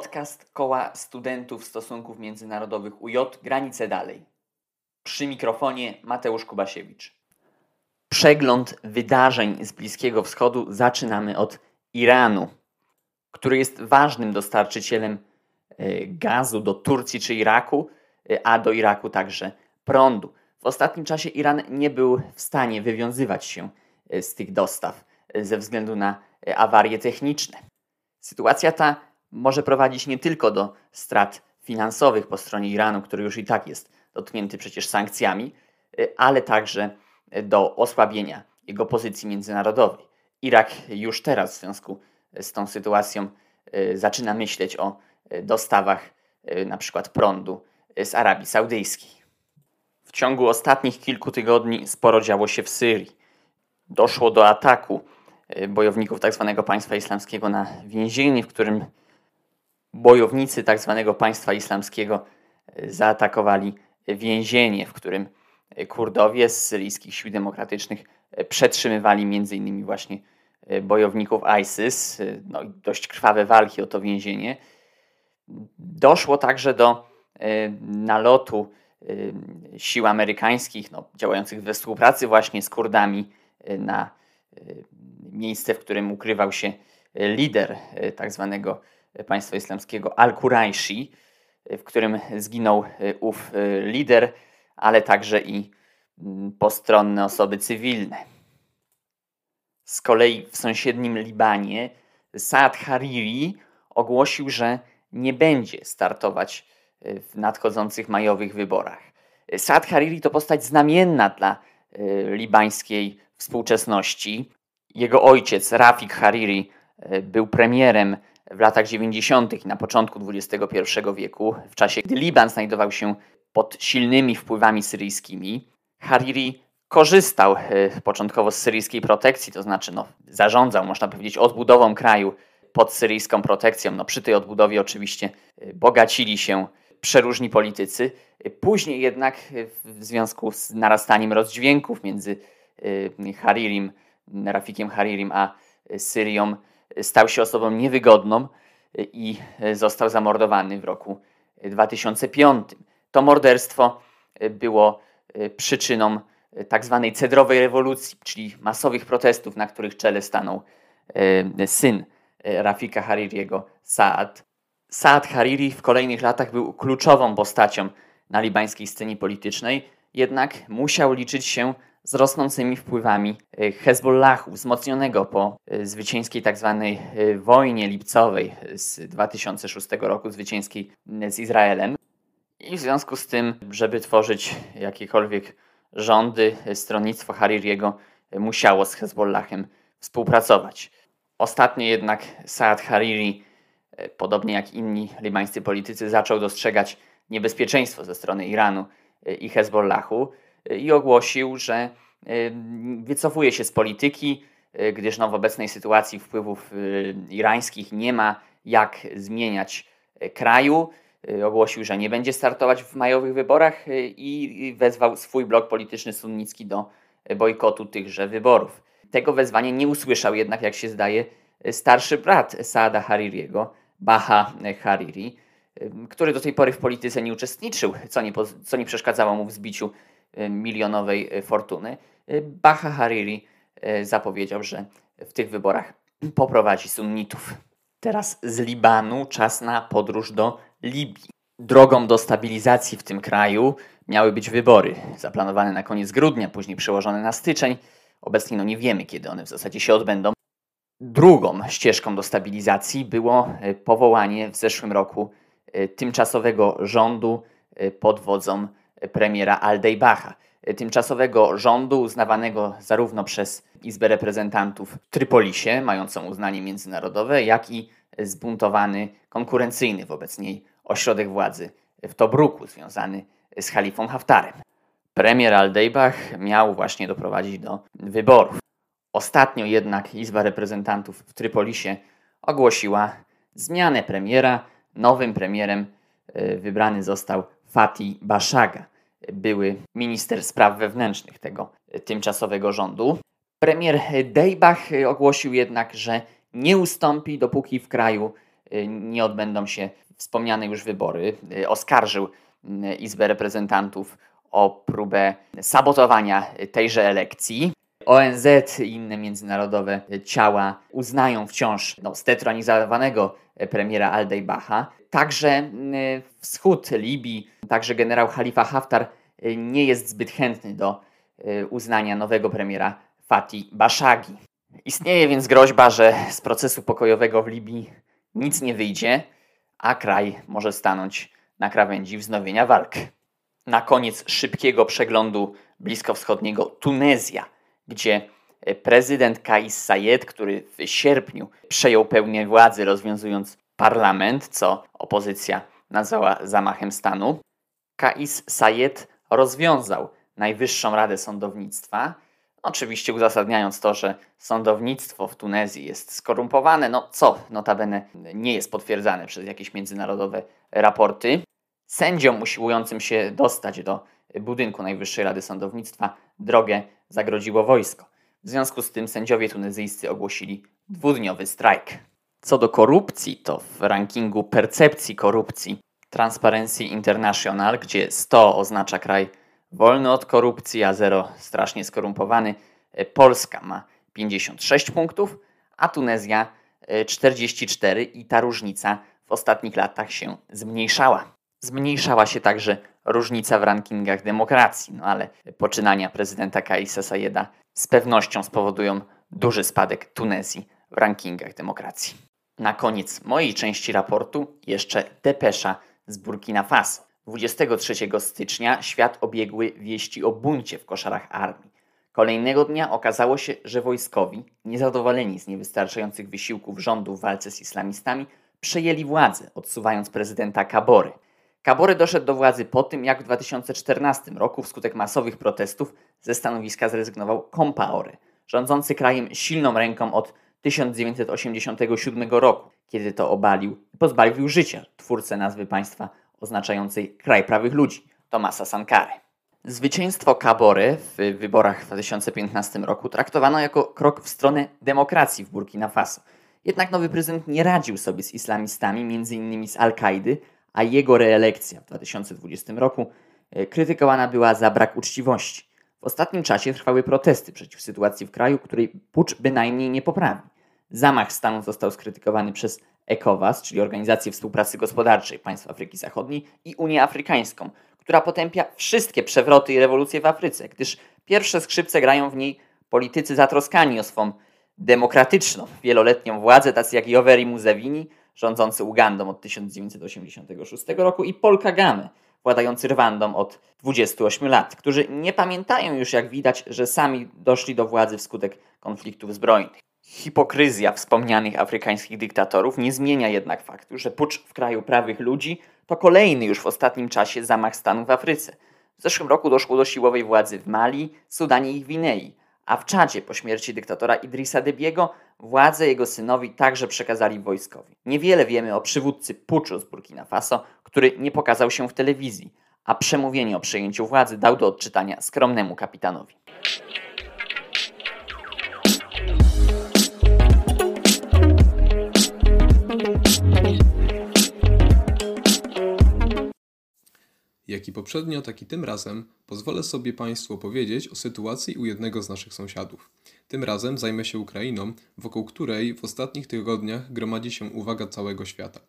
Podcast Koła Studentów Stosunków Międzynarodowych UJ Granice Dalej. Przy mikrofonie Mateusz Kubasiewicz. Przegląd wydarzeń z Bliskiego Wschodu zaczynamy od Iranu, który jest ważnym dostarczycielem e, gazu do Turcji czy Iraku, e, a do Iraku także prądu. W ostatnim czasie Iran nie był w stanie wywiązywać się e, z tych dostaw ze względu na awarie techniczne. Sytuacja ta może prowadzić nie tylko do strat finansowych po stronie Iranu, który już i tak jest dotknięty przecież sankcjami, y, ale także do osłabienia jego pozycji międzynarodowej. Irak już teraz w związku z tą sytuacją y, zaczyna myśleć o y, dostawach na przykład prądu z Arabii Saudyjskiej. W ciągu ostatnich kilku tygodni sporo działo się w Syrii. Doszło do ataku bojowników tzw. Tak państwa islamskiego na więzienie, w którym bojownicy tzw. Tak państwa islamskiego e, zaatakowali więzienie, w którym Kurdowie z syryjskich sił demokratycznych e, przetrzymywali m.in. właśnie e, bojowników ISIS. No, dość krwawe walki o to więzienie. Doszło także do nalotu sił amerykańskich, no, działających we współpracy właśnie z Kurdami na miejsce, w którym ukrywał się lider tak zwanego państwa islamskiego Al-Quraishi, w którym zginął ów lider, ale także i mm, postronne osoby cywilne. Z kolei w sąsiednim Libanie Saad Hariri ogłosił, że nie będzie startować w nadchodzących majowych wyborach. Saad Hariri to postać znamienna dla e, libańskiej współczesności. Jego ojciec, Rafik Hariri, e, był premierem w latach 90. i na początku XXI wieku, w czasie gdy Liban znajdował się pod silnymi wpływami syryjskimi, Hariri korzystał e, początkowo z syryjskiej protekcji, to znaczy no, zarządzał, można powiedzieć, odbudową kraju pod syryjską protekcją. No, przy tej odbudowie oczywiście e, bogacili się przeróżni politycy. Później jednak e, w związku z narastaniem rozdźwięków między Haririm, Rafikiem Haririm a Syrią stał się osobą niewygodną i został zamordowany w roku 2005. To morderstwo było przyczyną tak zwanej cedrowej rewolucji, czyli masowych protestów, na których czele stanął e, syn Rafika Haririego, Saad. Saad Hariri w kolejnych latach był kluczową postacią na libańskiej scenie politycznej, jednak musiał liczyć się z rosnącymi wpływami e, Hezbollahu, wzmocnionego po e, zwycięskiej tzw. Tak e, wojnie lipcowej z 2006 roku, zwycięskiej z Izraelem. I w związku z tym, żeby tworzyć jakiekolwiek rządy, stronnictwo Haririego musiało z Hezbollahem współpracować. Ostatnio jednak Saad Hariri, podobnie jak inni libańscy politycy, zaczął dostrzegać niebezpieczeństwo ze strony Iranu i Hezbollahu i ogłosił, że y, wycofuje się z polityki, y, gdyż no w obecnej sytuacji wpływów y, irańskich nie ma jak zmieniać kraju. Ogłosił, że nie będzie startować w majowych wyborach i wezwał swój blok polityczny sunnicki do bojkotu tychże wyborów. Tego wezwania nie usłyszał jednak, jak się zdaje, starszy brat Saada Haririego, Baha Hariri, który do tej pory w polityce nie uczestniczył, co nie, co nie przeszkadzało mu w zbiciu E, milionowej e, fortuny. E, Baha Hariri zapowiedział, że w tych wyborach poprowadzi sunnitów. Teraz z Libanu czas na podróż do Libii. Drogą do stabilizacji w tym kraju miały być wybory, zaplanowane na koniec grudnia, później przełożone na styczeń. Obecnie no nie wiemy, kiedy one w zasadzie się odbędą. Drugą ścieżką do stabilizacji było powołanie w zeszłym roku tymczasowego rządu pod wodzą premiera Aldejbacha, tymczasowego rządu uznawanego zarówno przez Izbę Reprezentantów w Trypolisie, mającą uznanie międzynarodowe, jak i zbuntowany, konkurencyjny wobec niej ośrodek władzy w Tobruku, związany z Halifą Haftarem. Premier Aldejbach miał właśnie doprowadzić do wyborów. Ostatnio jednak Izba Reprezentantów w Trypolisie ogłosiła zmianę premiera. Nowym premierem e, wybrany został Fatih Bashaga, były minister spraw wewnętrznych tego tymczasowego rządu. Premier Dejbach ogłosił jednak, że nie ustąpi, dopóki w kraju nie odbędą się wspomniane już wybory. Oskarżył Izbę Reprezentantów o próbę sabotowania tejże elekcji. ONZ i inne międzynarodowe ciała uznają wciąż no, stetronizowanego premiera Aldejbacha. Także wschód Libii, także generał Khalifa Haftar nie jest zbyt chętny do uznania nowego premiera Fatih Bashagi. Istnieje więc groźba, że z procesu pokojowego w Libii nic nie wyjdzie, a kraj może stanąć na krawędzi wznowienia walk. Na koniec szybkiego przeglądu bliskowschodniego Tunezja, gdzie prezydent Kais Sayed, który w sierpniu przejął pełnię władzy, rozwiązując parlament, co opozycja nazwała zamachem stanu, Kais Sayed rozwiązał Najwyższą Radę Sądownictwa, oczywiście uzasadniając to, że sądownictwo w Tunezji jest skorumpowane, no co notabene nie jest potwierdzane przez jakieś międzynarodowe raporty. Sędziom usiłującym się dostać do budynku Najwyższej Rady Sądownictwa drogę zagrodziło wojsko. W związku z tym sędziowie tunezyjscy ogłosili dwudniowy strajk. Co do korupcji, to w rankingu percepcji korupcji Transparency International, gdzie 100 oznacza kraj wolny od korupcji, a 0 strasznie skorumpowany, Polska ma 56 punktów, a Tunezja 44 i ta różnica w ostatnich latach się zmniejszała. Zmniejszała się także różnica w rankingach demokracji, no ale poczynania prezydenta Kaisa Sayeda z pewnością spowodują duży spadek Tunezji w rankingach demokracji. Na koniec mojej części raportu jeszcze depesza z Burkina Faso. 23 stycznia świat obiegły wieści o buncie w koszarach armii. Kolejnego dnia okazało się, że wojskowi, niezadowoleni z niewystarczających wysiłków rządu w walce z islamistami, przejęli władzę, odsuwając prezydenta Kabory. Kabory doszedł do władzy po tym, jak w 2014 roku wskutek masowych protestów ze stanowiska zrezygnował Compaore, rządzący krajem silną ręką od 1987 roku, kiedy to obalił i pozbawił życia twórcę nazwy państwa oznaczającej kraj prawych ludzi, Tomasa Sankary. Zwycięstwo Kabory w wyborach w 2015 roku traktowano jako krok w stronę demokracji w Burkina Faso. Jednak nowy prezydent nie radził sobie z islamistami, m.in. z Al-Kaidy, a jego reelekcja w 2020 roku e, krytykowana była za brak uczciwości. W ostatnim czasie trwały protesty przeciw sytuacji w kraju, której pucz bynajmniej nie poprawi. Zamach stanu został skrytykowany przez ECOWAS, czyli Organizację Współpracy Gospodarczej Państw Afryki Zachodniej i Unię Afrykańską, która potępia wszystkie przewroty i rewolucje w Afryce, gdyż pierwsze skrzypce grają w niej politycy zatroskani o swą demokratyczną, wieloletnią władzę, tacy jak Yoweri Museveni, rządzący Ugandą od 1986 roku i Paul Kagame, władający Rwandą od 28 lat, którzy nie pamiętają już, jak widać, że sami doszli do władzy wskutek konfliktów zbrojnych. Hipokryzja wspomnianych afrykańskich dyktatorów nie zmienia jednak faktu, że pucz w kraju prawych ludzi to kolejny już w ostatnim czasie zamach stanu w Afryce. W zeszłym roku doszło do siłowej władzy w Mali, Sudanie i Gwinei, a w Czadzie po śmierci dyktatora Idrisa Debiego władzę jego synowi także przekazali wojskowi. Niewiele wiemy o przywódcy puczu z Burkina Faso, który nie pokazał się w telewizji, a przemówienie o przejęciu władzy dał do odczytania skromnemu kapitanowi. Jak i poprzednio, tak i tym razem pozwolę sobie Państwu opowiedzieć o sytuacji u jednego z naszych sąsiadów. Tym razem zajmę się Ukrainą, wokół której w ostatnich tygodniach gromadzi się uwaga całego świata.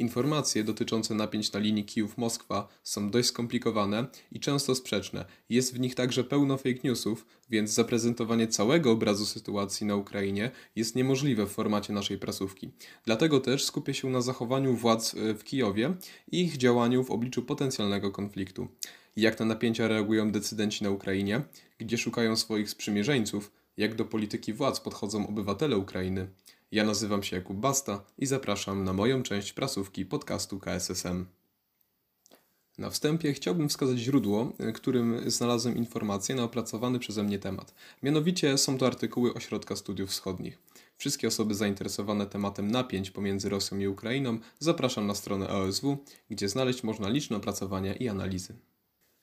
Informacje dotyczące napięć na linii Kijów-Moskwa są dość skomplikowane i często sprzeczne. Jest w nich także pełno fake newsów, więc zaprezentowanie całego obrazu sytuacji na Ukrainie jest niemożliwe w formacie naszej prasówki. Dlatego też skupię się na zachowaniu władz e, w Kijowie i ich działaniu w obliczu potencjalnego konfliktu. Jak na napięcia reagują decydenci na Ukrainie, gdzie szukają swoich sprzymierzeńców, jak do polityki władz podchodzą obywatele Ukrainy. Ja nazywam się Jakub Basta i zapraszam na moją część prasówki podcastu KSSM. Na wstępie chciałbym wskazać źródło, którym znalazłem informacje na opracowany przeze mnie temat. Mianowicie są to artykuły Ośrodka Studiów Wschodnich. Wszystkie osoby zainteresowane tematem napięć pomiędzy Rosją i Ukrainą zapraszam na stronę OSW, gdzie znaleźć można liczne opracowania i analizy.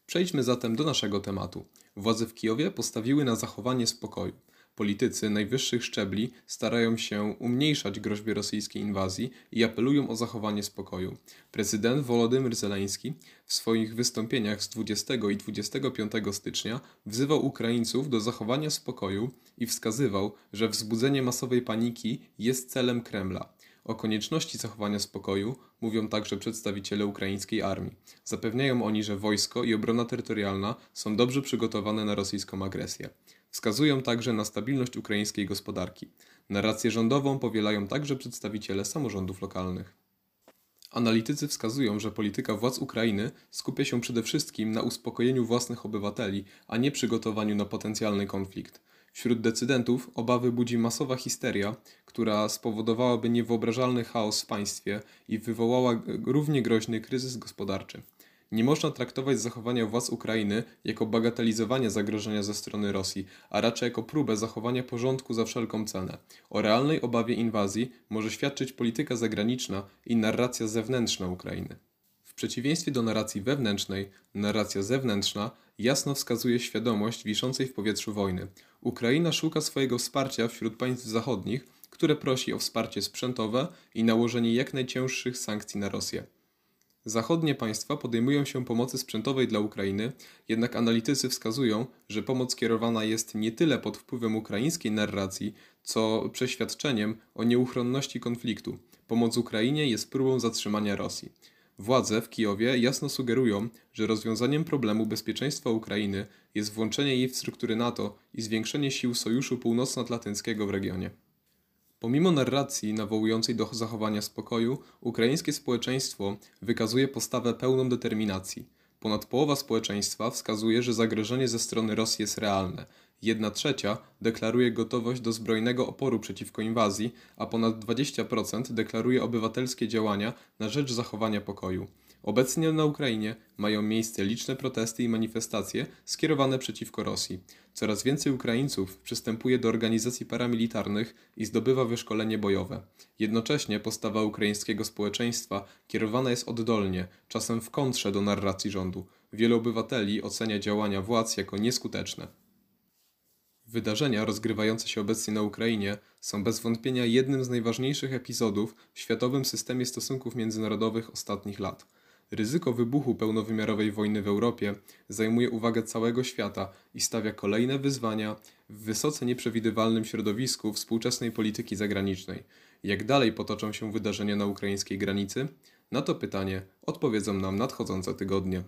Przejdźmy zatem do naszego tematu. Władze w Kijowie postawiły na zachowanie spokoju. Politycy najwyższych szczebli starają się umniejszać groźbę rosyjskiej inwazji i apelują o zachowanie spokoju. Prezydent Wolodymyr Zeleński w swoich wystąpieniach z 20 i 25 stycznia wzywał Ukraińców do zachowania spokoju i wskazywał, że wzbudzenie masowej paniki jest celem Kremla. O konieczności zachowania spokoju mówią także przedstawiciele ukraińskiej armii. Zapewniają oni, że wojsko i obrona terytorialna są dobrze przygotowane na rosyjską agresję. Wskazują także na stabilność ukraińskiej gospodarki. Narrację rządową powielają także przedstawiciele samorządów lokalnych. Analitycy wskazują, że polityka władz Ukrainy skupia się przede wszystkim na uspokojeniu własnych obywateli, a nie przygotowaniu na potencjalny konflikt. Wśród decydentów obawy budzi masowa histeria, która spowodowałaby niewyobrażalny chaos w państwie i wywołała równie groźny kryzys gospodarczy. Nie można traktować zachowania władz Ukrainy jako bagatelizowanie zagrożenia ze strony Rosji, a raczej jako próbę zachowania porządku za wszelką cenę. O realnej obawie inwazji może świadczyć polityka zagraniczna i narracja zewnętrzna Ukrainy. W przeciwieństwie do narracji wewnętrznej, narracja zewnętrzna jasno wskazuje świadomość wiszącej w powietrzu wojny. Ukraina szuka swojego wsparcia wśród państw zachodnich, które prosi o wsparcie sprzętowe i nałożenie jak najcięższych sankcji na Rosję. Zachodnie państwa podejmują się pomocy sprzętowej dla Ukrainy, jednak analitycy wskazują, że pomoc kierowana jest nie tyle pod wpływem ukraińskiej narracji, co przeświadczeniem o nieuchronności konfliktu. Pomoc Ukrainie jest próbą zatrzymania Rosji. Władze w Kijowie jasno sugerują, że rozwiązaniem problemu bezpieczeństwa Ukrainy jest włączenie jej w struktury NATO i zwiększenie sił Sojuszu Północnoatlantyckiego w regionie. Pomimo narracji nawołującej do zachowania spokoju, ukraińskie społeczeństwo wykazuje postawę pełną determinacji. Ponad połowa społeczeństwa wskazuje, że zagrożenie ze strony Rosji jest realne. Jedna trzecia deklaruje gotowość do zbrojnego oporu przeciwko inwazji, a ponad 20% deklaruje obywatelskie działania na rzecz zachowania pokoju. Obecnie na Ukrainie mają miejsce liczne protesty i manifestacje skierowane przeciwko Rosji. Coraz więcej Ukraińców przystępuje do organizacji paramilitarnych i zdobywa wyszkolenie bojowe. Jednocześnie postawa ukraińskiego społeczeństwa kierowana jest oddolnie, czasem w kontrze do narracji rządu. Wielu obywateli ocenia działania władz jako nieskuteczne. Wydarzenia rozgrywające się obecnie na Ukrainie są bez wątpienia jednym z najważniejszych epizodów w światowym systemie stosunków międzynarodowych ostatnich lat. Ryzyko wybuchu pełnowymiarowej wojny w Europie zajmuje uwagę całego świata i stawia kolejne wyzwania w wysoce nieprzewidywalnym środowisku współczesnej polityki zagranicznej. Jak dalej potoczą się wydarzenia na ukraińskiej granicy? Na to pytanie odpowiedzą nam nadchodzące tygodnie.